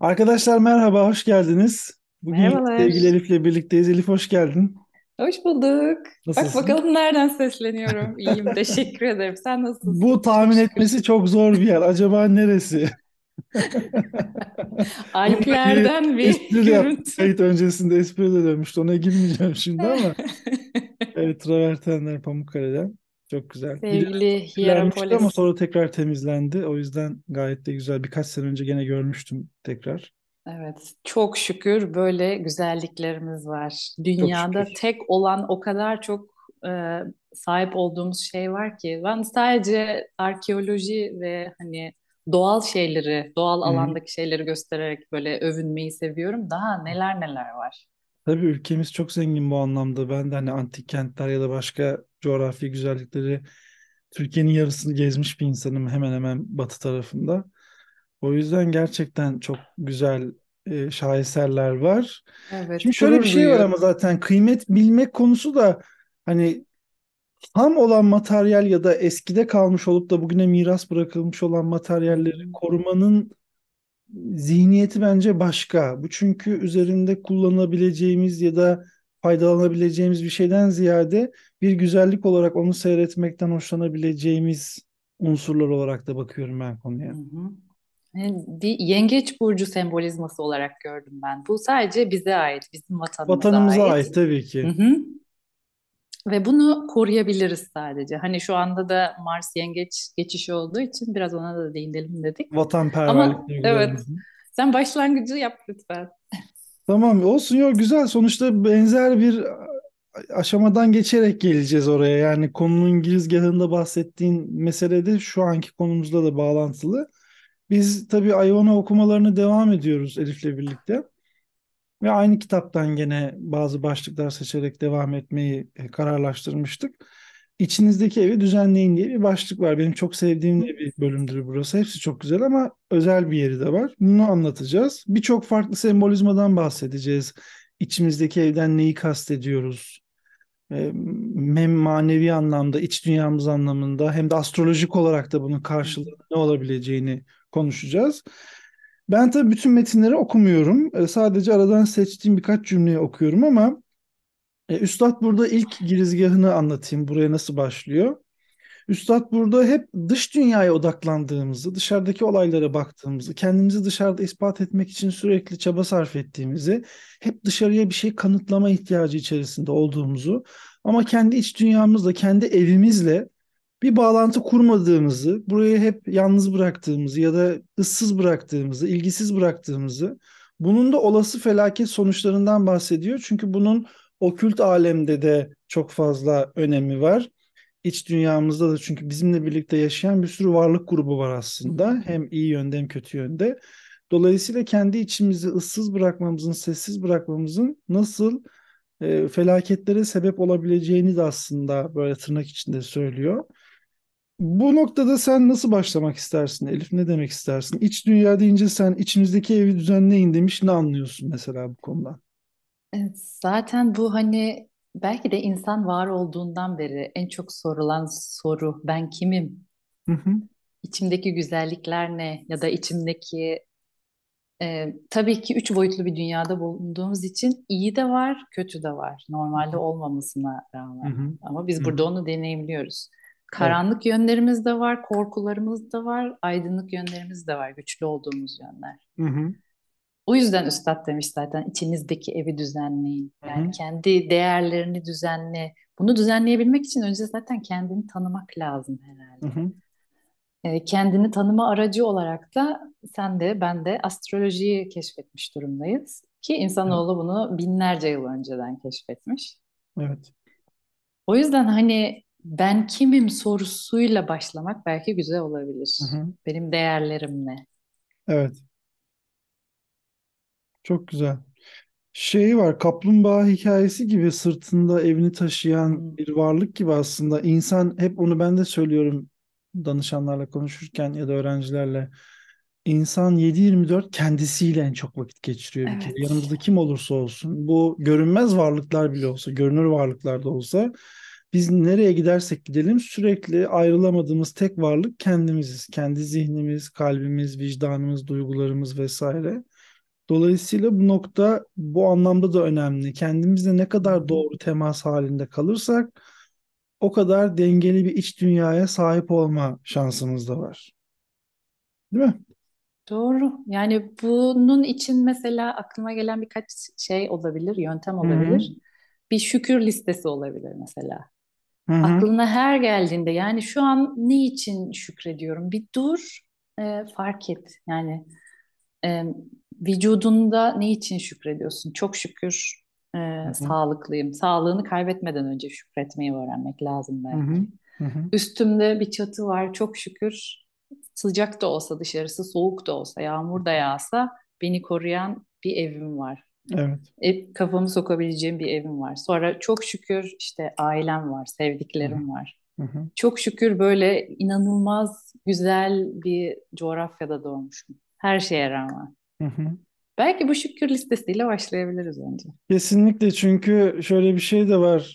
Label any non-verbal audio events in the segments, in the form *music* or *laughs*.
Arkadaşlar merhaba, hoş geldiniz. Bugün Merhabalar. sevgili Elif'le birlikteyiz. Elif hoş geldin. Hoş bulduk. Bak Nasılsın? bakalım nereden sesleniyorum. *laughs* İyiyim, teşekkür ederim. Sen Bu nasılsın? Çok tahmin etmesi çok zor bir yer. Acaba neresi? *laughs* Alplerden *laughs* bir espri de görüntü. Kayıt öncesinde espri de dönmüştü. Ona girmeyeceğim şimdi ama. Evet, travertenler Pamukkale'den. Çok güzel. Sevgili kirlenmişti ama Hierapolis. sonra tekrar temizlendi. O yüzden gayet de güzel. Birkaç sene önce gene görmüştüm tekrar. Evet, çok şükür böyle güzelliklerimiz var. Dünyada tek olan o kadar çok e, sahip olduğumuz şey var ki. Ben sadece arkeoloji ve hani doğal şeyleri, doğal Hı hı. alandaki şeyleri göstererek böyle övünmeyi seviyorum. Daha neler neler var. Tabii ülkemiz çok zengin bu anlamda. Ben de hani antik kentler ya da başka coğrafi güzellikleri Türkiye'nin yarısını gezmiş bir insanım hemen hemen batı tarafında. O yüzden gerçekten çok güzel e, şaheserler var. Evet, Şimdi şöyle bir şey var ama duyuyorum. zaten kıymet bilmek konusu da hani ham olan materyal ya da eskide kalmış olup da bugüne miras bırakılmış olan materyalleri korumanın zihniyeti bence başka. Bu çünkü üzerinde kullanabileceğimiz ya da faydalanabileceğimiz bir şeyden ziyade bir güzellik olarak onu seyretmekten hoşlanabileceğimiz unsurlar olarak da bakıyorum ben Hı konuya. hı. Yani bir yengeç burcu sembolizması olarak gördüm ben. Bu sadece bize ait, bizim vatanımıza Vatanımıza ait. ait tabii Hı ki. hı. Ve bunu koruyabiliriz sadece. Hani şu anda da Mars yengeç geçişi olduğu için biraz ona da değinelim dedik. Vatanperverlik Ama evet, sen başlangıcı yap lütfen. Tamam olsun yok güzel. Sonuçta benzer bir aşamadan geçerek geleceğiz oraya. Yani konunun girizgahında bahsettiğin mesele de şu anki konumuzla da bağlantılı. Biz tabii Iona okumalarına devam ediyoruz Elif'le birlikte. Ve aynı kitaptan gene bazı başlıklar seçerek devam etmeyi e, kararlaştırmıştık. İçinizdeki evi düzenleyin diye bir başlık var. Benim çok sevdiğim bir bölümdür burası. Hepsi çok güzel ama özel bir yeri de var. Bunu anlatacağız. Birçok farklı sembolizmadan bahsedeceğiz. İçimizdeki evden neyi kastediyoruz? E, Hem manevi anlamda, iç dünyamız anlamında hem de astrolojik olarak da bunun karşılığı ne olabileceğini konuşacağız. Ben tabii bütün metinleri okumuyorum. E, sadece aradan seçtiğim birkaç cümleyi okuyorum ama e, Üstad burada ilk girizgahını anlatayım. Buraya nasıl başlıyor? Üstad burada hep dış dünyaya odaklandığımızı, dışarıdaki olaylara baktığımızı, kendimizi dışarıda ispat etmek için sürekli çaba sarf ettiğimizi, hep dışarıya bir şey kanıtlama ihtiyacı içerisinde olduğumuzu ama kendi iç dünyamızla, kendi evimizle bir bağlantı kurmadığımızı, burayı hep yalnız bıraktığımızı ya da ıssız bıraktığımızı, ilgisiz bıraktığımızı, bunun da olası felaket sonuçlarından bahsediyor. Çünkü bunun okült alemde de çok fazla önemi var. İç dünyamızda da çünkü bizimle birlikte yaşayan bir sürü varlık grubu var aslında. Hem iyi yönde hem kötü yönde. Dolayısıyla kendi içimizi ıssız bırakmamızın, sessiz bırakmamızın nasıl e, felaketlere sebep olabileceğini de aslında böyle tırnak içinde söylüyor. Bu noktada sen nasıl başlamak istersin Elif? Ne demek istersin? İç dünya deyince sen içinizdeki evi düzenleyin demiş. Ne anlıyorsun mesela bu konudan? Evet, zaten bu hani belki de insan var olduğundan beri en çok sorulan soru ben kimim? Hı hı, İçimdeki güzellikler ne? Ya da içimdeki Ee, tabii ki üç boyutlu bir dünyada bulunduğumuz için iyi de var, kötü de var. Normalde olmamasına hı rağmen. hı, Ama biz hı burada hı. onu deneyimliyoruz. Evet. Karanlık yönlerimiz de var, korkularımız da var, aydınlık yönlerimiz de var, güçlü olduğumuz yönler. Hı hı, O yüzden Üstad demiş zaten içinizdeki evi düzenleyin. Yani hı, kendi değerlerini düzenle. Bunu düzenleyebilmek için önce zaten kendini tanımak lazım herhalde. hı. E, kendini tanıma aracı olarak da sen de ben de astrolojiyi keşfetmiş durumdayız. Ki Evet. insanoğlu bunu binlerce yıl önceden keşfetmiş. Evet. O yüzden hani ben kimim sorusuyla başlamak belki güzel Hı olabilir. hı. Benim değerlerim ne? Evet. Çok güzel. Şey var, kaplumbağa hikayesi gibi sırtında evini taşıyan Hmm, bir varlık gibi aslında. İnsan hep onu ben de söylüyorum danışanlarla konuşurken ya da öğrencilerle. İnsan 7-24 kendisiyle en çok vakit geçiriyor bir kere. Yanımızda kim olursa olsun. Bu görünmez varlıklar bile olsa, görünür varlıklar da olsa biz nereye gidersek gidelim sürekli ayrılamadığımız tek varlık kendimiziz. Kendi zihnimiz, kalbimiz, vicdanımız, duygularımız vesaire. Dolayısıyla bu nokta bu anlamda da önemli. Kendimizle ne kadar doğru temas halinde kalırsak o kadar dengeli bir iç dünyaya sahip olma şansımız da var. Değil mi? Doğru. Yani bunun için mesela aklıma gelen birkaç şey olabilir, yöntem olabilir. Bir şükür listesi olabilir mesela. Hı hı. Aklına her geldiğinde yani şu an ne için şükrediyorum? Bir dur, e, fark et. Yani e, vücudunda ne için şükrediyorsun? Çok şükür e, sağlıklıyım. Sağlığını kaybetmeden önce şükretmeyi öğrenmek lazım belki. Hı hı. Üstümde bir çatı var. Çok şükür sıcak da olsa dışarısı, soğuk da olsa, yağmur da yağsa beni koruyan bir evim var. Evet. E, kafamı sokabileceğim bir evim var. Sonra çok şükür işte ailem var, Hı hı. sevdiklerim var. Hı hı. Çok şükür böyle inanılmaz güzel bir coğrafyada doğmuşum. Her şeye rağmen. Hı hı. Belki bu şükür listesiyle başlayabiliriz önce. Kesinlikle çünkü şöyle bir şey de var.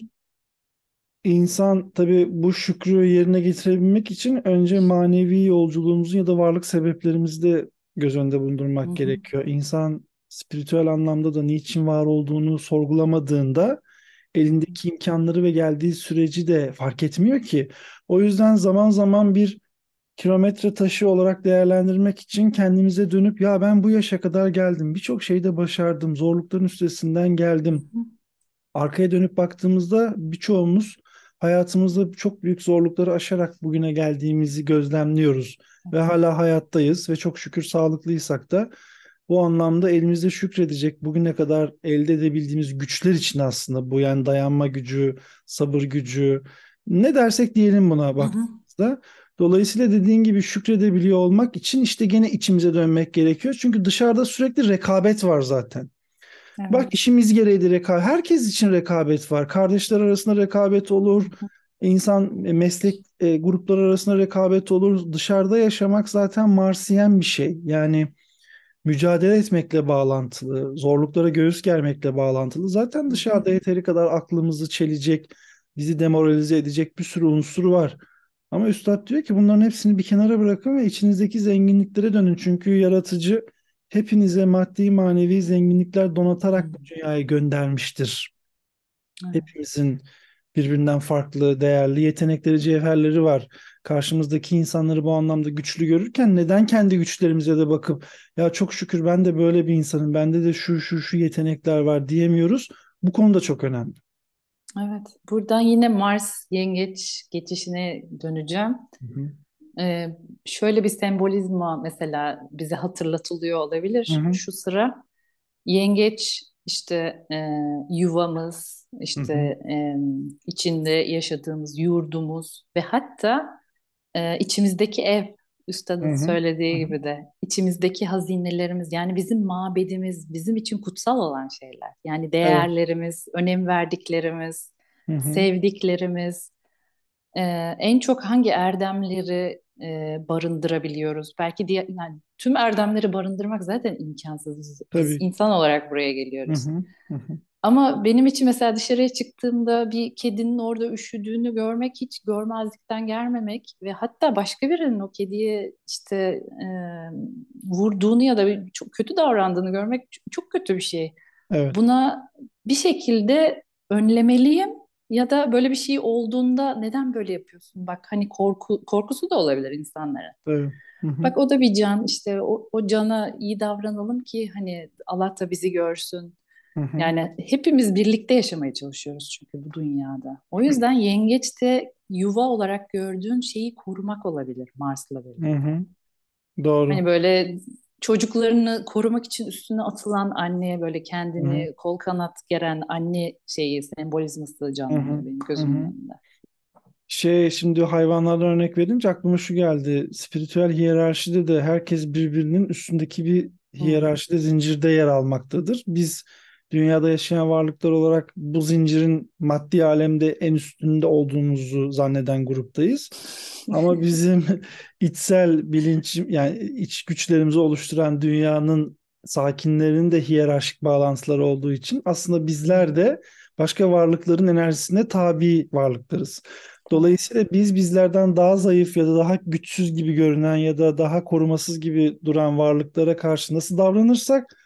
İnsan tabii bu şükrü yerine getirebilmek için önce manevi yolculuğumuzun ya da varlık sebeplerimizi de göz önünde Hı bulundurmak hı. gerekiyor. İnsan spiritüel anlamda da niçin var olduğunu sorgulamadığında elindeki imkanları ve geldiği süreci de fark etmiyor ki. O yüzden zaman zaman bir kilometre taşı olarak değerlendirmek için kendimize dönüp ya ben bu yaşa kadar geldim, birçok şeyde başardım, zorlukların üstesinden geldim. Arkaya dönüp baktığımızda birçoğumuz hayatımızda çok büyük zorlukları aşarak bugüne geldiğimizi gözlemliyoruz ve hala hayattayız ve çok şükür sağlıklıysak da bu anlamda elimizde şükredecek bugüne kadar elde edebildiğimiz güçler için aslında bu yani dayanma gücü, sabır gücü ne dersek diyelim buna Hı hı. baktığımızda. Dolayısıyla dediğin gibi şükredebiliyor olmak için işte gene içimize dönmek gerekiyor. Çünkü dışarıda sürekli rekabet var zaten. Bak Evet. işimiz gereği de rekabet. Herkes için rekabet var. Kardeşler arasında rekabet olur. Hı hı. İnsan e, meslek e, grupları arasında rekabet olur. Dışarıda yaşamak zaten marsiyen bir şey. Yani mücadele etmekle bağlantılı, zorluklara göğüs germekle bağlantılı. Zaten dışarıda yeteri kadar aklımızı çelecek, bizi demoralize edecek bir sürü unsur var. Ama Üstad diyor ki bunların hepsini bir kenara bırakın ve içinizdeki zenginliklere dönün. Çünkü yaratıcı hepinize maddi manevi zenginlikler donatarak bu dünyaya göndermiştir. Evet. Hepimizin birbirinden farklı, değerli yetenekleri, cevherleri var. Karşımızdaki insanları bu anlamda güçlü görürken neden kendi güçlerimize de bakıp ya çok şükür ben de böyle bir insanım, bende de şu şu şu yetenekler var diyemiyoruz. Bu konuda çok önemli. Evet. Buradan yine Mars Yengeç geçişine döneceğim. Hı hı. Ee, şöyle bir sembolizma mesela bize hatırlatılıyor Hı olabilir. hı. Şu sıra yengeç işte e, yuvamız, Hı işte hı. e, içinde yaşadığımız yurdumuz ve hatta e, içimizdeki ev, üstadın hı. Hı söylediği gibi de içimizdeki hazinelerimiz yani bizim mabedimiz, bizim için kutsal olan şeyler. Yani Evet. değerlerimiz, önem verdiklerimiz, Hı hı. sevdiklerimiz. Ee, en çok hangi erdemleri e, barındırabiliyoruz? Belki diye, yani tüm erdemleri barındırmak zaten imkansız. Biz Tabii. insan olarak buraya geliyoruz. hı. Hı hı. Ama benim için mesela dışarıya çıktığımda bir kedinin orada üşüdüğünü görmek hiç görmezlikten gelmemek ve hatta başka birinin o kediye işte e, vurduğunu ya da bir- çok kötü davrandığını görmek çok, kötü bir şey. Evet. Buna bir şekilde önlemeliyim ya da böyle bir şey olduğunda neden böyle yapıyorsun? Bak hani korku korkusu da olabilir insanların. Hı. Bak o da bir can işte o, o cana iyi davranalım ki hani Allah da bizi görsün. Yani hepimiz birlikte yaşamaya çalışıyoruz çünkü bu dünyada. O yüzden yengeç de yuva olarak gördüğün şeyi korumak olabilir Mars'la birlikte. Doğru. Hani böyle çocuklarını korumak için üstüne atılan anneye böyle kendini kol kanat geren anne şeyi sembolizması canlanıyor benim Hı gözümün önünde. Şey şimdi hayvanlardan örnek verince aklıma şu geldi. Spiritüel hiyerarşide de herkes birbirinin üstündeki bir hiyerarşide zincirde yer almaktadır. Biz dünyada yaşayan varlıklar olarak bu zincirin maddi alemde en üstünde olduğumuzu zanneden gruptayız. Ama *laughs* bizim içsel bilinç yani iç güçlerimizi oluşturan dünyanın sakinlerinin de hiyerarşik bağlantıları olduğu için aslında bizler de başka varlıkların enerjisine tabi varlıklarız. Dolayısıyla biz bizlerden daha zayıf ya da daha güçsüz gibi görünen ya da daha korumasız gibi duran varlıklara karşı nasıl davranırsak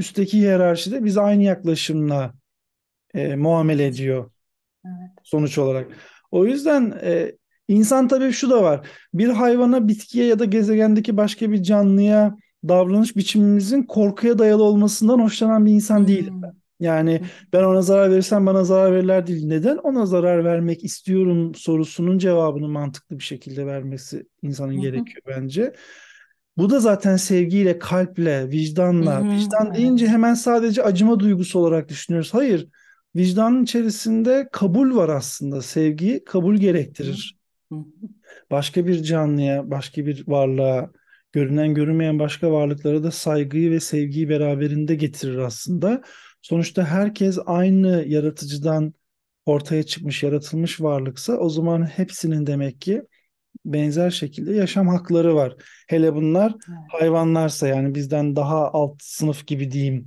üstteki hiyerarşide biz aynı yaklaşımla e, muamele ediyor evet. sonuç olarak. O yüzden e, insan tabii şu da var. Bir hayvana, bitkiye ya da gezegendeki başka bir canlıya davranış biçimimizin korkuya dayalı olmasından hoşlanan bir insan değilim Hmm. ben. Yani ben ona zarar verirsem bana zarar verirler değil. Neden ona zarar vermek istiyorum sorusunun cevabını mantıklı bir şekilde vermesi insanın gerekiyor bence. Bu da zaten sevgiyle, kalple, vicdanla. hı. Vicdan deyince Evet. hemen sadece acıma duygusu olarak düşünüyoruz. Hayır, vicdanın içerisinde kabul var aslında. Sevgi kabul gerektirir. Hı hı. Başka bir canlıya, başka bir varlığa, görünen görünmeyen başka varlıklara da saygıyı ve sevgiyi beraberinde getirir aslında. Sonuçta herkes aynı yaratıcıdan ortaya çıkmış, yaratılmış varlıksa o zaman hepsinin demek ki benzer şekilde yaşam hakları var. Hele bunlar Evet. hayvanlarsa yani bizden daha alt sınıf gibi diyeyim.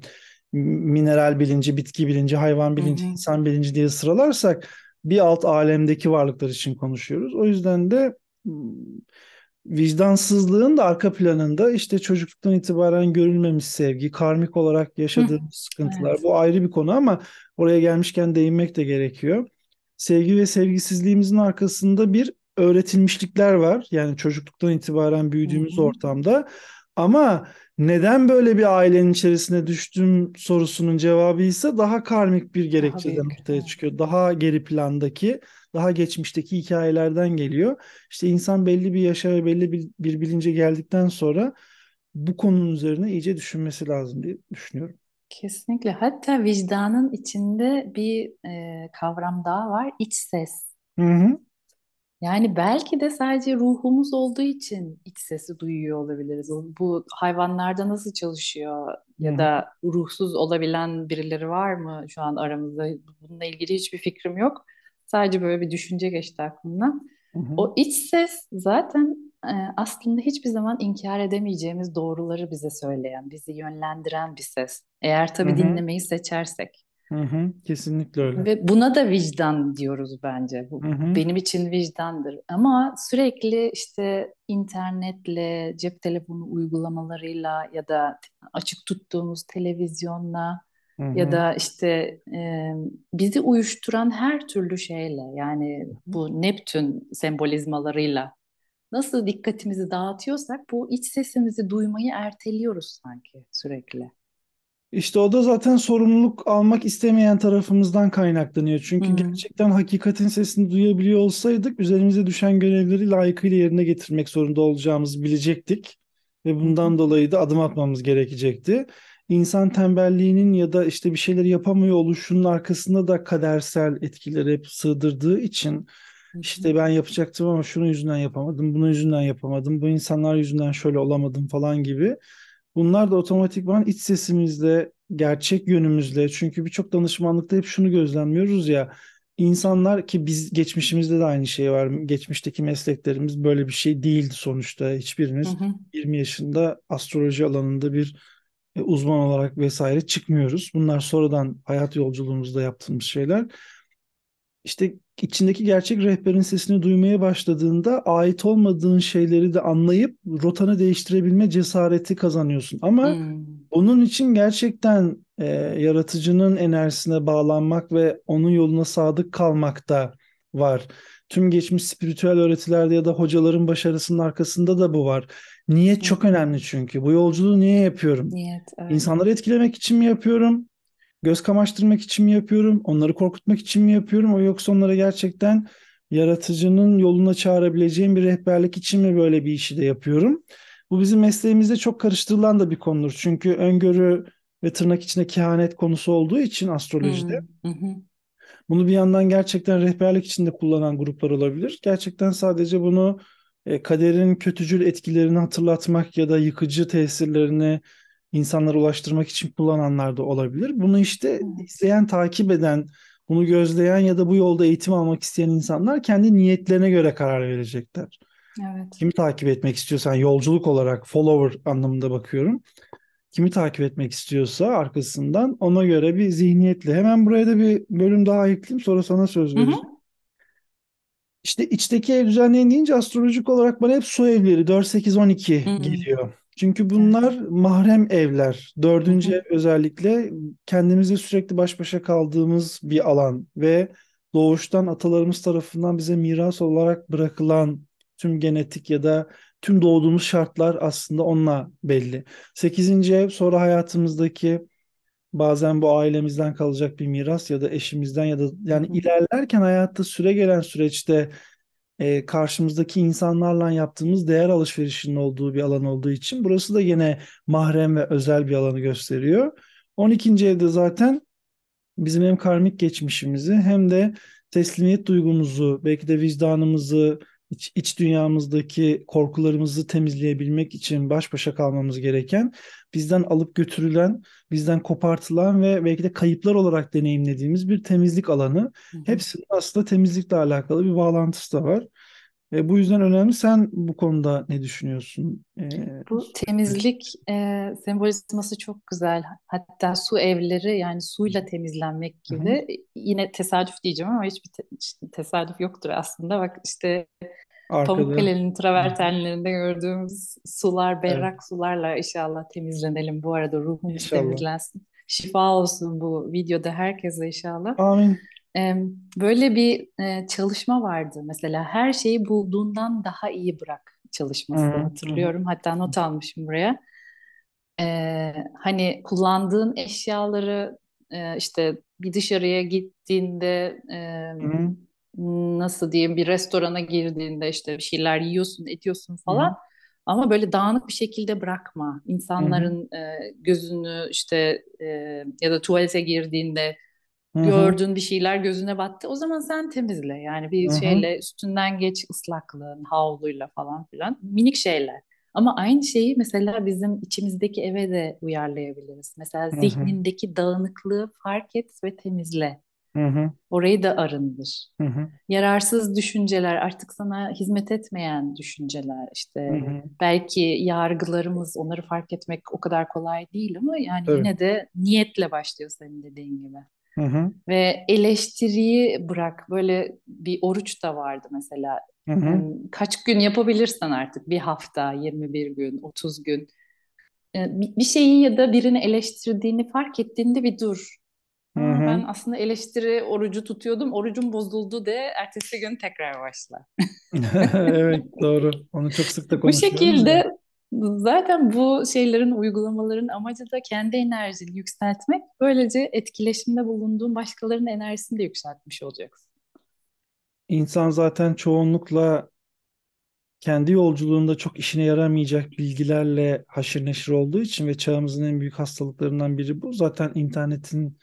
Mineral bilinci, bitki bilinci, hayvan Hı bilinci, hı. insan bilinci diye sıralarsak bir alt alemdeki varlıklar için konuşuyoruz. O yüzden de vicdansızlığın da arka planında işte çocukluktan itibaren görülmemiş sevgi, karmik olarak Hı. yaşadığımız sıkıntılar. Evet. Bu ayrı bir konu ama oraya gelmişken değinmek de gerekiyor. Sevgi ve sevgisizliğimizin arkasında bir öğretilmişlikler var. Yani çocukluktan itibaren büyüdüğümüz hı. ortamda. Ama neden böyle bir ailenin içerisine düştüm sorusunun cevabı ise daha karmik bir gerekçeden ortaya çıkıyor. Daha geri plandaki, daha geçmişteki hikayelerden geliyor. İşte insan belli bir yaşa ve belli bir, bir bilince geldikten sonra bu konunun üzerine iyice düşünmesi lazım diye düşünüyorum. Kesinlikle. Hatta vicdanın içinde bir e, kavram daha var. İç ses. Hı hı, Yani belki de sadece ruhumuz olduğu için iç sesi duyuyor olabiliriz. Bu hayvanlarda nasıl çalışıyor hı ya hı, da ruhsuz olabilen birileri var mı şu an aramızda? Bununla ilgili hiçbir fikrim yok. Sadece böyle bir düşünce geçti aklımdan. hı hı, O iç ses zaten e, aslında hiçbir zaman inkar edemeyeceğimiz doğruları bize söyleyen, bizi yönlendiren bir ses. Eğer hı tabii hı, dinlemeyi seçersek. Hı hı. Kesinlikle öyle. Ve buna da vicdan diyoruz bence. Bu Hı hı, benim için vicdandır. Ama sürekli işte internetle, cep telefonu uygulamalarıyla ya da açık tuttuğumuz televizyonla hı ya hı. da işte e, bizi uyuşturan her türlü şeyle yani bu Neptün sembolizmalarıyla nasıl dikkatimizi dağıtıyorsak bu iç sesimizi duymayı erteliyoruz sanki sürekli. İşte o da zaten sorumluluk almak istemeyen tarafımızdan kaynaklanıyor. Çünkü hı. gerçekten hakikatin sesini duyabiliyor olsaydık üzerimize düşen görevleri layıkıyla yerine getirmek zorunda olacağımızı bilecektik. Ve bundan dolayı da adım atmamız gerekecekti. İnsan tembelliğinin ya da işte bir şeyleri yapamıyor oluşunun arkasında da kadersel etkileri hep sığdırdığı için işte ben yapacaktım ama şunun yüzünden yapamadım, bunun yüzünden yapamadım, bu insanlar yüzünden şöyle olamadım falan gibi. Bunlar da otomatikman iç sesimizle, gerçek yönümüzle çünkü birçok danışmanlıkta hep şunu gözlemliyoruz ya insanlar ki biz geçmişimizde de aynı şey var. Geçmişteki mesleklerimiz böyle bir şey değildi sonuçta. Hı Hiçbirimiz hı. 20 yaşında astroloji alanında bir e, uzman olarak vesaire çıkmıyoruz. Bunlar sonradan hayat yolculuğumuzda yaptığımız şeyler. İşte içindeki gerçek rehberin sesini duymaya başladığında ait olmadığın şeyleri de anlayıp rotanı değiştirebilme cesareti kazanıyorsun. Ama Hmm. bunun için gerçekten e, yaratıcının enerjisine bağlanmak ve onun yoluna sadık kalmak da var. Tüm geçmiş spiritüel öğretilerde ya da hocaların başarısının arkasında da bu var. Niyet çok önemli çünkü. Bu yolculuğu niye yapıyorum? Niyet, evet. İnsanları etkilemek için mi yapıyorum? Göz kamaştırmak için mi yapıyorum? Onları korkutmak için mi yapıyorum? O yoksa onlara gerçekten yaratıcının yoluna çağırabileceğim bir rehberlik için mi böyle bir işi de yapıyorum? Bu bizim mesleğimizde çok karıştırılan da bir konudur. Çünkü öngörü ve tırnak içinde kehanet konusu olduğu için astrolojide Hı hı. hı. bunu bir yandan gerçekten rehberlik için de kullanan gruplar olabilir. Gerçekten sadece bunu e, kaderin kötücül etkilerini hatırlatmak ya da yıkıcı tesirlerini insanlara ulaştırmak için kullananlar da olabilir. Bunu işte izleyen, takip eden, bunu gözleyen ya da bu yolda eğitim almak isteyen insanlar kendi niyetlerine göre karar verecekler. Evet. Kimi takip etmek istiyorsan yolculuk olarak follower anlamında bakıyorum. Kimi takip etmek istiyorsa arkasından ona göre bir zihniyetle. Hemen buraya da bir bölüm daha ekleyeyim sonra sana söz Hı hı. vereceğim. İşte içteki ev düzenleyin deyince astrolojik olarak bana hep su evleri 4, 8, 12 Hı. geliyor. Çünkü bunlar mahrem evler. Dördüncü ev özellikle kendimizle sürekli baş başa kaldığımız bir alan ve doğuştan atalarımız tarafından bize miras olarak bırakılan tüm genetik ya da tüm doğduğumuz şartlar aslında onunla belli. Sekizinci ev sonra hayatımızdaki bazen bu ailemizden kalacak bir miras ya da eşimizden ya da yani ilerlerken hayatta süre gelen süreçte e, karşımızdaki insanlarla yaptığımız değer alışverişinin olduğu bir alan olduğu için burası da yine mahrem ve özel bir alanı gösteriyor. 12. evde zaten bizim hem karmik geçmişimizi hem de teslimiyet duygumuzu, belki de vicdanımızı, iç, iç dünyamızdaki korkularımızı temizleyebilmek için baş başa kalmamız gereken, bizden alıp götürülen, bizden kopartılan ve belki de kayıplar olarak deneyimlediğimiz bir temizlik alanı. Hepsinin aslında temizlikle alakalı bir bağlantısı da var. E, bu yüzden önemli. Sen bu konuda ne düşünüyorsun? E, Bu temizlik e, sembolizması çok güzel. Hatta su evleri yani suyla temizlenmek Hı hı. gibi. Yine tesadüf diyeceğim ama hiçbir te- tesadüf yoktur aslında. Bak işte Arkada. Pamukkale'nin travertenlerinde gördüğümüz sular, Evet, berrak sularla inşallah temizlenelim. Bu arada ruhumuz inşallah. temizlensin. Şifa olsun bu videoda herkese inşallah. Amin. Böyle bir e, çalışma vardı mesela her şeyi bulduğundan daha iyi bırak çalışması hı. hatırlıyorum. Hatta not almışım buraya. E, hani kullandığın eşyaları e, işte bir dışarıya gittiğinde e, nasıl diyeyim bir restorana girdiğinde işte bir şeyler yiyorsun, ediyorsun falan. Ama böyle dağınık bir şekilde bırakma. İnsanların e, gözünü işte e, ya da tuvalete girdiğinde hı hı, gördüğün bir şeyler gözüne battı. O zaman sen temizle. Yani bir hı hı, şeyle üstünden geç ıslaklığın, havluyla falan filan. Minik şeyler. Ama aynı şeyi mesela bizim içimizdeki eve de uyarlayabiliriz. Mesela zihnindeki dağınıklığı fark et ve temizle. hı hı, Orayı da arındır. hı hı, Yararsız düşünceler, artık sana hizmet etmeyen düşünceler, işte hı. belki yargılarımız, onları fark etmek o kadar kolay değil ama yani Tabii. yine de niyetle başlıyor senin dediğin gibi. Hı hı, Ve eleştiriyi bırak. Böyle bir oruç da vardı mesela. hı hı, Hmm, Kaç gün yapabilirsen artık bir hafta, 21 gün, 30 gün. Ee, Bir şeyi ya da birini eleştirdiğini fark ettiğinde bir dur. hı Aa, ben hı. aslında eleştiri orucu tutuyordum. Orucum bozuldu de ertesi gün tekrar başla. *laughs* Evet, doğru. Onu çok sık da Bu konuşuyoruz ya. Zaten bu şeylerin uygulamaların amacı da kendi enerjini yükseltmek. Böylece etkileşimde bulunduğun başkalarının enerjisini de yükseltmiş olacaksın. İnsan zaten çoğunlukla kendi yolculuğunda çok işine yaramayacak bilgilerle haşır neşir olduğu için ve çağımızın en büyük hastalıklarından biri bu. Zaten internetin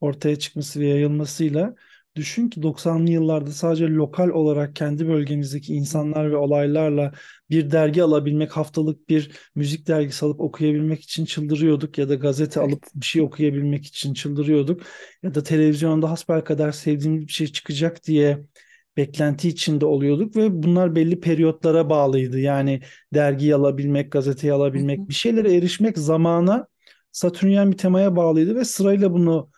ortaya çıkması ve yayılmasıyla düşün ki 90'lı yıllarda sadece lokal olarak kendi hı. insanlar ve olaylarla bir dergi alabilmek, haftalık bir müzik dergisi alıp okuyabilmek için çıldırıyorduk ya da gazete alıp bir şey okuyabilmek için çıldırıyorduk ya da televizyonda hasbelkader sevdiğimiz bir şey çıkacak diye beklenti içinde oluyorduk ve bunlar belli periyotlara bağlıydı. Yani dergiyi alabilmek, gazeteyi Hı alabilmek, hı. bir şeylere erişmek zamana Satürnyen bir temaya bağlıydı ve sırayla bunu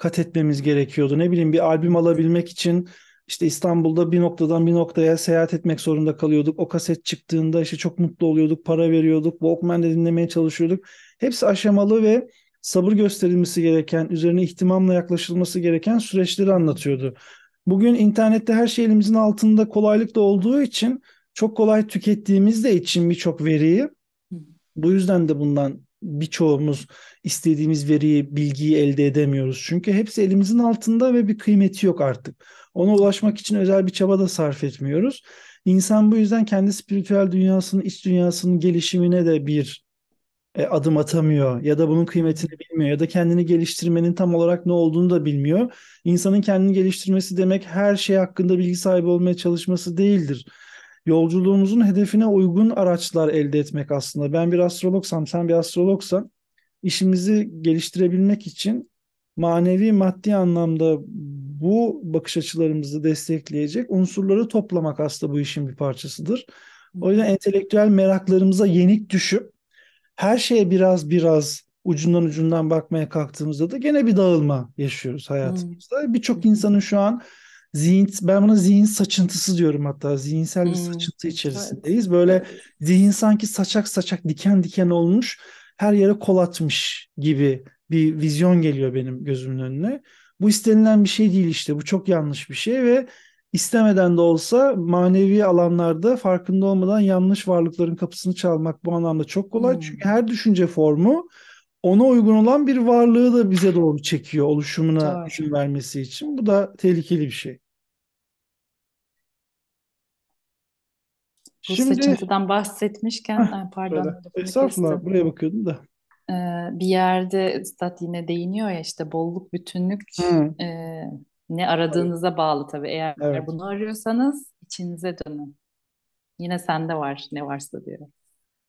kat etmemiz gerekiyordu. Ne bileyim bir albüm alabilmek için işte İstanbul'da bir noktadan bir noktaya seyahat etmek zorunda kalıyorduk. O kaset çıktığında işte çok mutlu oluyorduk, para veriyorduk, Walkman'de dinlemeye çalışıyorduk. Hepsi aşamalı ve sabır gösterilmesi gereken, üzerine ihtimamla yaklaşılması gereken süreçleri anlatıyordu. Bugün internette her şey elimizin altında kolaylıkla olduğu için çok kolay tükettiğimiz de için birçok veriyi bu yüzden de bundan birçoğumuz istediğimiz veriyi, bilgiyi elde edemiyoruz. Çünkü hepsi elimizin altında ve bir kıymeti yok artık. Ona ulaşmak için özel bir çaba da sarf etmiyoruz. İnsan bu yüzden kendi spiritüel dünyasının, iç dünyasının gelişimine de bir e, adım atamıyor ya da bunun kıymetini bilmiyor ya da kendini geliştirmenin tam olarak ne olduğunu da bilmiyor. İnsanın kendini geliştirmesi demek her şey hakkında bilgi sahibi olmaya çalışması değildir. Yolculuğumuzun hedefine uygun araçlar elde etmek aslında. Ben bir astrologsam, sen bir astrologsan işimizi geliştirebilmek için manevi maddi anlamda bu bakış açılarımızı destekleyecek unsurları toplamak aslında bu işin bir parçasıdır. O yüzden entelektüel meraklarımıza yenik düşüp her şeye biraz biraz ucundan ucundan bakmaya kalktığımızda da gene bir dağılma yaşıyoruz hayatımızda. hı. Birçok insanın şu an zihin ben buna zihin saçıntısı diyorum hatta zihinsel bir Hmm, saçıntı içerisindeyiz. Böyle zihin sanki saçak saçak diken diken olmuş her yere kol atmış gibi bir vizyon geliyor benim gözümün önüne. Bu istenilen bir şey değil işte bu çok yanlış bir şey ve istemeden de olsa manevi alanlarda farkında olmadan yanlış varlıkların kapısını çalmak bu anlamda çok kolay. Çünkü Hmm, her düşünce formu ona uygun olan bir varlığı da bize doğru çekiyor oluşumuna izin vermesi için. Bu da tehlikeli bir şey. Bu Şimdi saçıntıdan bahsetmişken, heh, ay pardon estağfurullah buraya bakıyordum da. Ee, bir yerde Üstad yine değiniyor ya işte bolluk, bütünlük Hı, e, ne aradığınıza bağlı tabii. Eğer evet. bunu arıyorsanız içinize dönün. Yine sende var ne varsa diyor.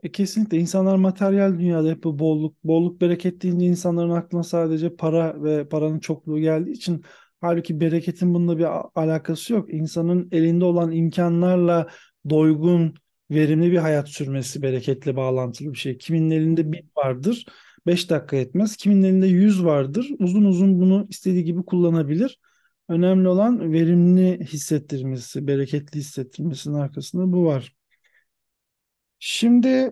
E kesinlikle insanlar materyal dünyada hep bu bolluk, bolluk bereket deyince insanların aklına sadece para ve paranın çokluğu geldiği için halbuki bereketin bununla bir alakası yok. İnsanın elinde olan imkanlarla doygun, verimli bir hayat sürmesi bereketle bağlantılı bir şey. Kiminin elinde bir vardır, beş dakika etmez. Kiminin elinde yüz vardır, uzun uzun bunu istediği gibi kullanabilir. Önemli olan verimli hissettirmesi, bereketli hissettirmesinin arkasında bu var. Şimdi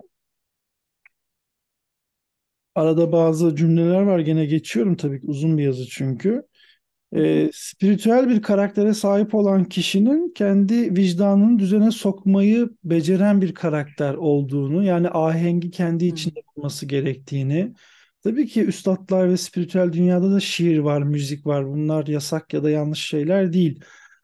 Arada bazı cümleler var gene geçiyorum tabii ki uzun bir yazı çünkü. Ee, spiritüel bir karaktere sahip olan kişinin kendi vicdanını düzene sokmayı beceren bir karakter olduğunu yani ahengi kendi içinde bulması gerektiğini. Tabii ki üstatlar ve spiritüel dünyada da şiir var, müzik var. Bunlar yasak ya da yanlış şeyler değil.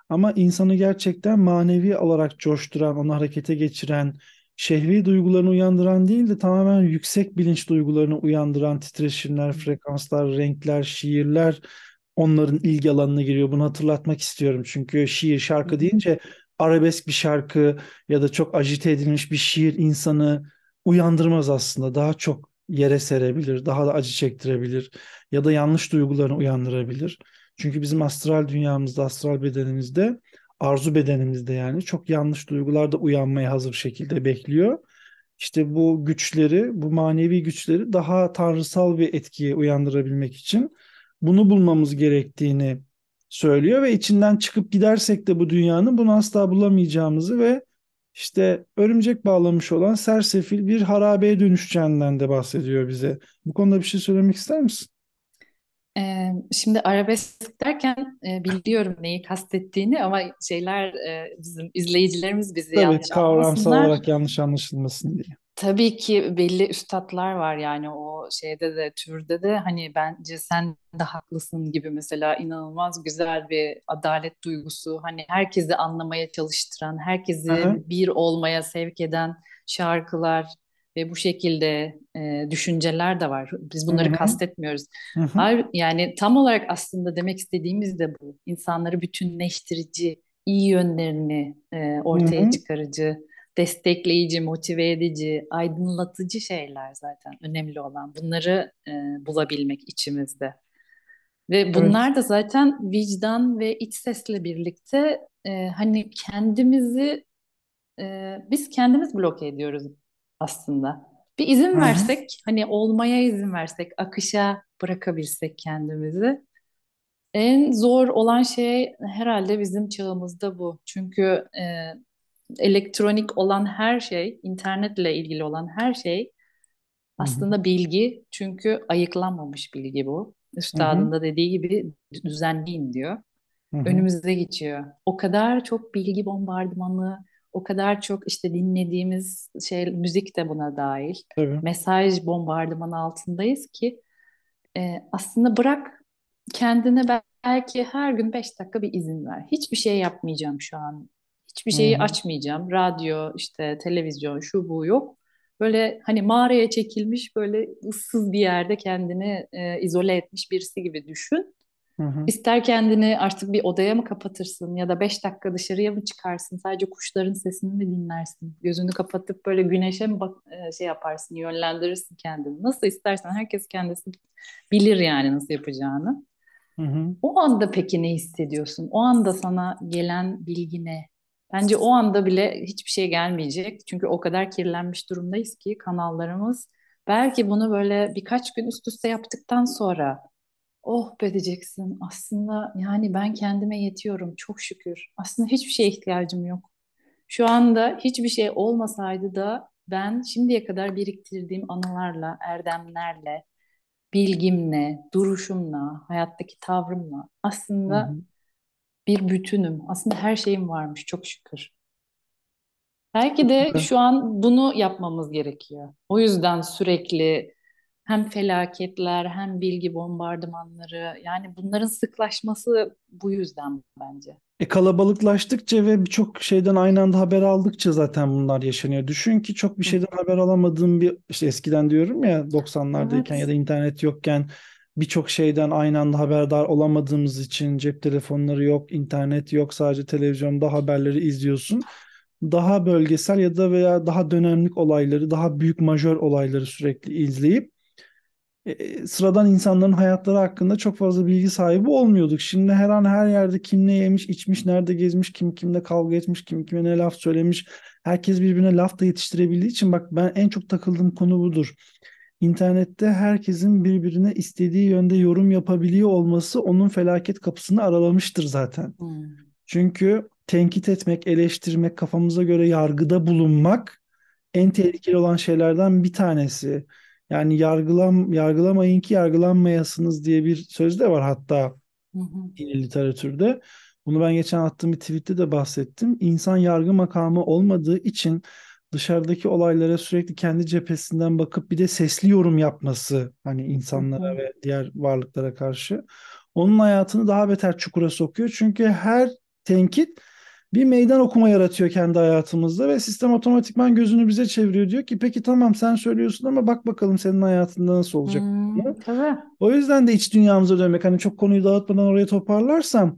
Ama insanı gerçekten manevi olarak coşturan, onu harekete geçiren, şehvi duygularını uyandıran değil de tamamen yüksek bilinç duygularını uyandıran titreşimler, frekanslar, renkler, şiirler onların ilgi alanına giriyor. Bunu hatırlatmak istiyorum. Çünkü şiir, şarkı deyince arabesk bir şarkı ya da çok ajite edilmiş bir şiir insanı uyandırmaz aslında. Daha çok yere serebilir, daha da acı çektirebilir ya da yanlış duygularını uyandırabilir. Çünkü bizim astral dünyamızda, astral bedenimizde, arzu bedenimizde yani çok yanlış duygular da uyanmaya hazır şekilde bekliyor. İşte bu güçleri, bu manevi güçleri daha tanrısal bir etkiye uyandırabilmek için bunu bulmamız gerektiğini söylüyor ve içinden çıkıp gidersek de bu dünyanın bunu asla bulamayacağımızı ve işte örümcek bağlamış olan sersefil bir harabeye dönüşeceğinden de bahsediyor bize. Bu konuda bir şey söylemek ister misin? Ee, şimdi arabesk derken e, biliyorum neyi kastettiğini ama şeyler e, bizim izleyicilerimiz bizi Tabii yanlış kavramsal olarak yanlış anlaşılmasın diye. Tabii ki belli üstatlar var yani o şeyde de türde de hani bence sen de haklısın gibi mesela inanılmaz güzel bir adalet duygusu hani herkesi anlamaya çalıştıran herkesi Aha, bir olmaya sevk eden şarkılar ve bu şekilde e, düşünceler de var. Biz bunları hı, kastetmiyoruz. hı hı, Hal- Yani tam olarak aslında demek istediğimiz de bu. İnsanları bütünleştirici, iyi yönlerini e, ortaya hı. çıkarıcı destekleyici, motive edici, aydınlatıcı şeyler zaten önemli olan. Bunları e, bulabilmek içimizde. Ve Evet. bunlar da zaten vicdan ve iç sesle birlikte e, hani kendimizi e, biz kendimiz bloke ediyoruz aslında. Bir izin hı, versek, hani olmaya izin versek, akışa bırakabilsek kendimizi. En zor olan şey herhalde bizim çağımızda bu. Çünkü e, elektronik olan her şey, internetle ilgili olan her şey aslında bilgi. Çünkü ayıklanmamış bilgi bu. Üstadın da dediği gibi düzenleyin diyor. hı hı. Önümüze geçiyor. O kadar çok bilgi bombardımanı, o kadar çok işte dinlediğimiz şey, müzik de buna dahil. Tabii. Mesaj bombardımanı altındayız ki e, aslında bırak kendine bel- belki her gün beş dakika bir izin ver. Hiçbir şey yapmayacağım şu an. Hiçbir şeyi hı, açmayacağım. Radyo, işte televizyon, şu bu yok. Böyle hani mağaraya çekilmiş böyle ıssız bir yerde kendini e, izole etmiş birisi gibi düşün. hı hı, İster kendini artık bir odaya mı kapatırsın ya da beş dakika dışarıya mı çıkarsın? Sadece kuşların sesini mi dinlersin? Gözünü kapatıp böyle güneşe mi bak e, şey yaparsın, yönlendirirsin kendini. Nasıl istersen herkes kendisi bilir yani nasıl yapacağını. hı hı. O anda peki ne hissediyorsun? O anda sana gelen bilgi ne? Bence o anda bile hiçbir şey gelmeyecek. Çünkü o kadar kirlenmiş durumdayız ki kanallarımız. Belki bunu böyle birkaç gün üst üste yaptıktan sonra oh be diyeceksin. Aslında yani ben kendime yetiyorum çok şükür. Aslında hiçbir şeye ihtiyacım yok. Şu anda hiçbir şey olmasaydı da ben şimdiye kadar biriktirdiğim anılarla, erdemlerle, bilgimle, duruşumla, hayattaki tavrımla aslında hı. Bir bütünüm. Aslında her şeyim varmış çok şükür. Belki de şu an bunu yapmamız gerekiyor. O yüzden sürekli hem felaketler hem bilgi bombardımanları yani bunların sıklaşması bu yüzden bence. E kalabalıklaştıkça ve birçok şeyden aynı anda haber aldıkça zaten bunlar yaşanıyor. Düşün ki çok bir şeyden haber alamadığım bir işte eskiden diyorum ya 90'lardayken ya Evet. da internet yokken birçok şeyden aynı anda haberdar olamadığımız için cep telefonları yok, internet yok, sadece televizyonda haberleri izliyorsun. Daha bölgesel ya da veya daha dönemlik olayları, daha büyük majör olayları sürekli izleyip e, sıradan insanların hayatları hakkında çok fazla bilgi sahibi olmuyorduk. Şimdi her an her yerde kim ne yemiş, içmiş, nerede gezmiş, kim kimle kavga etmiş, kim kime ne laf söylemiş. Herkes birbirine laf da yetiştirebildiği için bak ben en çok takıldığım konu budur. İnternette herkesin birbirine istediği yönde yorum yapabiliyor olması onun felaket kapısını aralamıştır zaten. Hmm. Çünkü tenkit etmek, eleştirmek, kafamıza göre yargıda bulunmak en tehlikeli olan şeylerden bir tanesi. Yani yargılam, yargılamayın ki yargılanmayasınız diye bir söz de var hatta dini literatürde. Bunu ben geçen attığım bir tweette de bahsettim. İnsan yargı makamı olmadığı için dışarıdaki olaylara sürekli kendi cephesinden bakıp bir de sesli yorum yapması hani insanlara ve diğer varlıklara karşı onun hayatını daha beter çukura sokuyor. Çünkü her tenkit bir meydan okuma yaratıyor kendi hayatımızda ve sistem otomatikman gözünü bize çeviriyor. Diyor ki peki tamam sen söylüyorsun ama bak bakalım senin hayatında nasıl olacak. Hmm, tabii. O yüzden de iç dünyamıza dönmek hani çok konuyu dağıtmadan oraya toparlarsam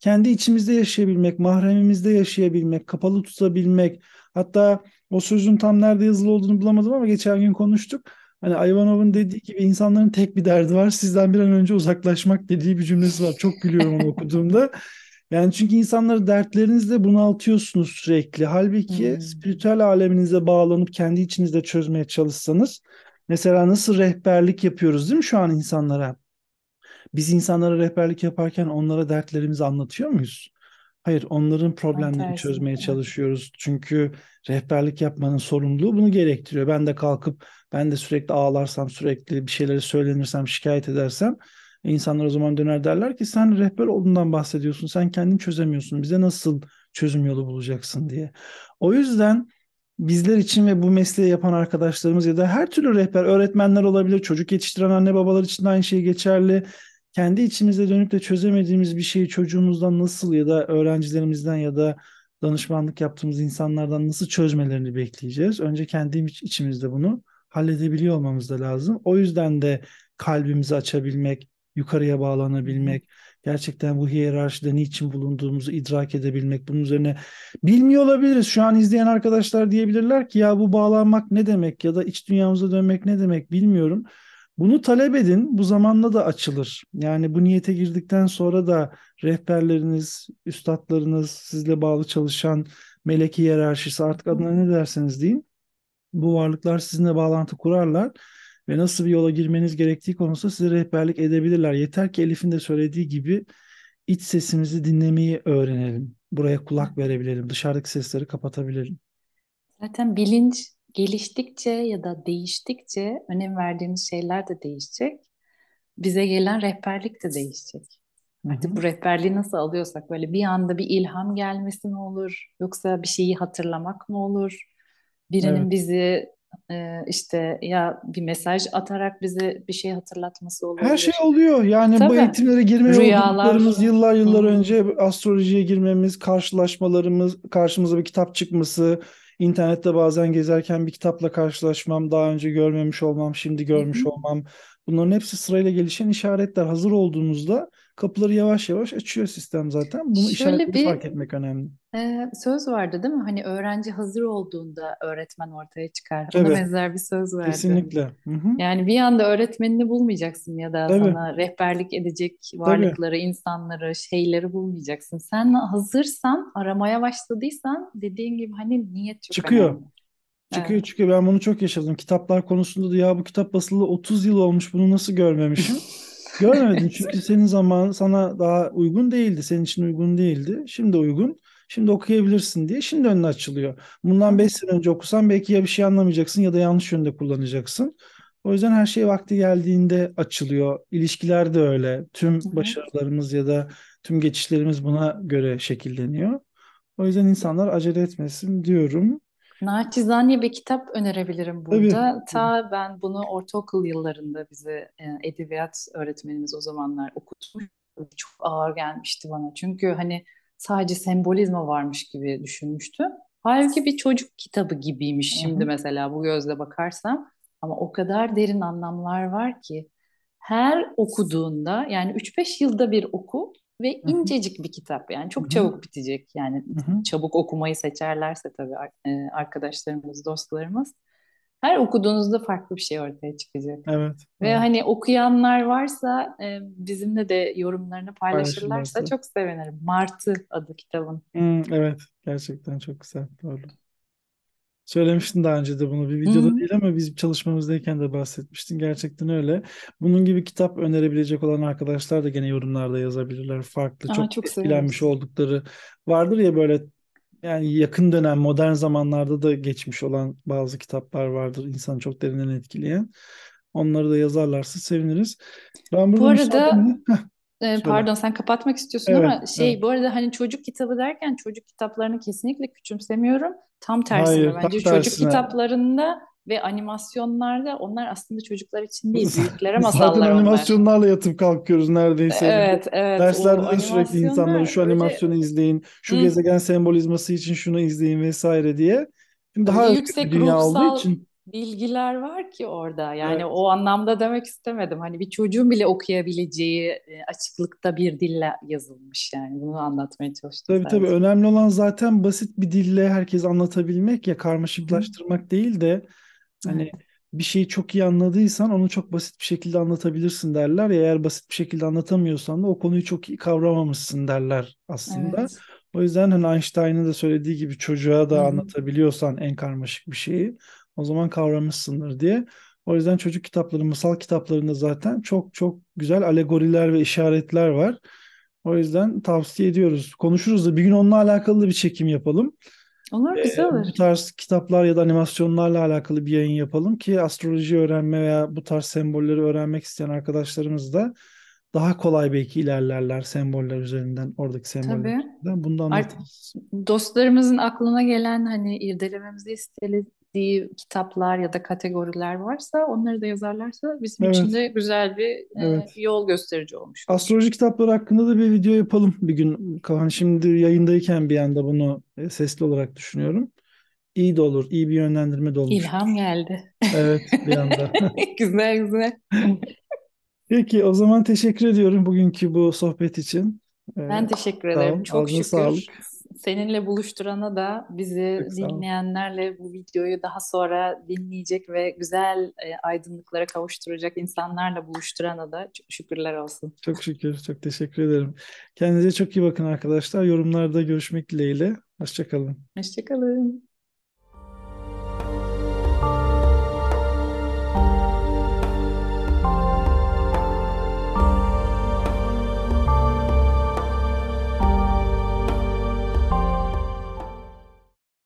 kendi içimizde yaşayabilmek, mahremimizde yaşayabilmek, kapalı tutabilmek. Hatta o sözün tam nerede yazılı olduğunu bulamadım ama geçen gün konuştuk. Hani Ivanov'un dediği gibi insanların tek bir derdi var. Sizden bir an önce uzaklaşmak dediği bir cümlesi var. Çok gülüyorum onu okuduğumda. *laughs* Yani çünkü insanları dertlerinizle bunaltıyorsunuz sürekli. Halbuki Hmm. spiritüel aleminize bağlanıp kendi içinizde çözmeye çalışsanız. Mesela nasıl rehberlik yapıyoruz değil mi şu an insanlara? Biz insanlara rehberlik yaparken onlara dertlerimizi anlatıyor muyuz? Hayır, onların problemlerini tersi. çözmeye çalışıyoruz. Çünkü rehberlik yapmanın sorumluluğu bunu gerektiriyor. Ben de kalkıp ben de sürekli ağlarsam, sürekli bir şeyleri söylenirsem, şikayet edersem insanlar o zaman döner derler ki sen rehber olduğundan bahsediyorsun. Sen kendini çözemiyorsun. Bize nasıl çözüm yolu bulacaksın diye. O yüzden bizler için ve bu mesleği yapan arkadaşlarımız ya da her türlü rehber, öğretmenler olabilir, çocuk yetiştiren anne babalar için de aynı şey geçerli. Kendi içimizde dönüp de çözemediğimiz bir şeyi çocuğumuzdan nasıl ya da öğrencilerimizden ya da danışmanlık yaptığımız insanlardan nasıl çözmelerini bekleyeceğiz? Önce kendi iç- içimizde bunu halledebiliyor olmamız da lazım. O yüzden de kalbimizi açabilmek, yukarıya bağlanabilmek, gerçekten bu hiyerarşide niçin bulunduğumuzu idrak edebilmek, bunun üzerine bilmiyor olabiliriz. Şu an izleyen arkadaşlar diyebilirler ki ya bu bağlanmak ne demek ya da iç dünyamıza dönmek ne demek bilmiyorum. Bunu talep edin. Bu zamanla da açılır. Yani bu niyete girdikten sonra da rehberleriniz, üstadlarınız, sizle bağlı çalışan meleki hiyerarşisi artık adına ne derseniz deyin. Bu varlıklar sizinle bağlantı kurarlar ve nasıl bir yola girmeniz gerektiği konusunda size rehberlik edebilirler. Yeter ki Elif'in de söylediği gibi iç sesimizi dinlemeyi öğrenelim. Buraya kulak verebilelim. Dışarıdaki sesleri kapatabilelim. Zaten bilinç geliştikçe ya da değiştikçe önem verdiğimiz şeyler de değişecek. Bize gelen rehberlik de değişecek. Hı Artık hı. bu rehberliği nasıl alıyorsak böyle bir anda bir ilham gelmesi mi olur? Yoksa bir şeyi hatırlamak mı olur? Birinin Evet. bizi e, işte ya bir mesaj atarak bize bir şey hatırlatması Her şey oluyor. Yani bu Tabii. eğitimlere girme Rüyalar. yolculuklarımız yıllar yıllar Hmm. önce astrolojiye girmemiz, karşılaşmalarımız, karşımıza bir kitap çıkması, internette bazen gezerken bir kitapla karşılaşmam, daha önce görmemiş olmam, şimdi görmüş olmam. Bunların hepsi sırayla gelişen işaretler. Hazır olduğumuzda kapıları yavaş yavaş açıyor sistem zaten. Bunu Şöyle işaretleri bir fark etmek önemli. e, söz vardı değil mi? Hani öğrenci hazır olduğunda öğretmen ortaya çıkar. Ona Tabii, benzer bir söz vardı. kesinlikle. Hı hı. Yani bir anda öğretmenini bulmayacaksın ya da Tabii, sana rehberlik edecek tabii. varlıkları, insanları, şeyleri bulmayacaksın. Sen hazırsan, aramaya başladıysan dediğin gibi hani niyet çok Çıkıyor. önemli. Çıkıyor Evet. çıkıyor. Ben bunu çok yaşadım. Kitaplar konusunda da ya bu kitap basılı 30 yıl olmuş bunu nasıl görmemişim? Görmedin *laughs* çünkü senin zaman sana daha uygun değildi. Senin için uygun değildi. Şimdi uygun. Şimdi okuyabilirsin diye. Şimdi önüne açılıyor. Bundan 5 sene önce okusan belki ya bir şey anlamayacaksın ya da yanlış yönde kullanacaksın. O yüzden her şey vakti geldiğinde açılıyor. İlişkiler de öyle. Tüm başarılarımız ya da tüm geçişlerimiz buna göre şekilleniyor. O yüzden insanlar acele etmesin diyorum. Naçizane bir kitap önerebilirim Tabii. burada. Ta ben bunu ortaokul yıllarında bize e, edebiyat öğretmenimiz o zamanlar okutmuş. Çok ağır gelmişti bana. Çünkü hani sadece sembolizma varmış gibi düşünmüştüm. Halbuki bir çocuk kitabı gibiymiş şimdi mesela bu gözle bakarsam. Ama o kadar derin anlamlar var ki her okuduğunda yani 3-5 yılda bir oku ve incecik bir kitap yani çok çabuk bitecek yani çabuk okumayı seçerlerse tabii e, arkadaşlarımız, dostlarımız her okuduğunuzda farklı bir şey ortaya çıkacak. Evet, Ve evet. hani okuyanlar varsa e, bizimle de yorumlarını paylaşırlarsa Paylaşırlarsa. çok sevinirim. Martı adı kitabın. Hmm, evet, gerçekten çok güzel. Doğru. Söylemiştin daha önce de bunu bir videoda hı. değil ama biz çalışmamızdayken de bahsetmiştin. Gerçekten öyle. Bunun gibi kitap önerebilecek olan arkadaşlar da gene yorumlarda yazabilirler. Farklı, Aa, çok çok etkilenmiş oldukları vardır ya böyle yani yakın dönem modern zamanlarda da geçmiş olan bazı kitaplar vardır insanı çok derinden etkileyen. Onları da yazarlarsa seviniriz. Ben Bu arada söyle. pardon sen kapatmak istiyorsun Evet, ama evet. şey bu arada hani çocuk kitabı derken çocuk kitaplarını kesinlikle küçümsemiyorum. Tam tersine Hayır, tam bence çocuk tersine. kitaplarında ve animasyonlarda onlar aslında çocuklar için değil, *laughs* büyüklere Zaten masallar onlar. animasyonlarla yatıp kalkıyoruz neredeyse. Evet, evet. O Derslerde de sürekli insanlara şu öyle animasyonu izleyin, şu hı, gezegen sembolizması için şunu izleyin vesaire diye. Şimdi öyle daha yüksek dünya olduğu ruhsal için. Bilgiler var ki orada. Yani Evet. o anlamda demek istemedim. Hani bir çocuğun bile okuyabileceği e, açıklıkta bir dille yazılmış yani. Bunu anlatmaya çalıştım Tabii tabii sadece. önemli olan zaten basit bir dille herkes anlatabilmek ya Hı hı. karmaşıklaştırmak değil de Evet, hani bir şeyi çok iyi anladıysan onu çok basit bir şekilde anlatabilirsin derler ya eğer basit bir şekilde anlatamıyorsan da o konuyu çok iyi kavramamışsın derler aslında. evet. O yüzden hani Einstein'ın da söylediği gibi çocuğa da hı. anlatabiliyorsan en karmaşık bir şeyi o zaman kavramışsındır diye. O yüzden çocuk kitapları, masal kitaplarında zaten çok çok güzel alegoriler ve işaretler var. O yüzden tavsiye ediyoruz. Konuşuruz da bir gün onunla alakalı bir çekim yapalım. Olur, güzel Ee, olur. bu tarz kitaplar ya da animasyonlarla alakalı bir yayın yapalım ki astroloji öğrenme veya bu tarz sembolleri öğrenmek isteyen arkadaşlarımız da daha kolay belki ilerlerler semboller üzerinden, oradaki semboller Tabii. üzerinden. Bunu da Art anlatırız. dostlarımızın aklına gelen hani irdelememizi istediği kitaplar ya da kategoriler varsa onları da yazarlarsa bizim için Evet, de güzel bir e, evet. yol gösterici olmuş olur. Astroloji kitapları hakkında da bir video yapalım bir gün. Hani şimdi yayındayken bir anda bunu e, sesli olarak düşünüyorum. İyi de olur, iyi bir yönlendirme de İlham olmuştur. geldi. Evet, bir anda. *laughs* Güzel güzel. Peki, o zaman teşekkür ediyorum bugünkü bu sohbet için. Ee, Ben teşekkür ederim. Çok ağzına şükür sağlık. Seninle buluşturana da bizi Çok dinleyenlerle bu videoyu daha sonra dinleyecek ve güzel e, aydınlıklara kavuşturacak insanlarla buluşturana da çok şükürler olsun. Çok şükür, çok teşekkür ederim. Kendinize çok iyi bakın arkadaşlar. Yorumlarda görüşmek dileğiyle. Hoşça kalın. Hoşçakalın.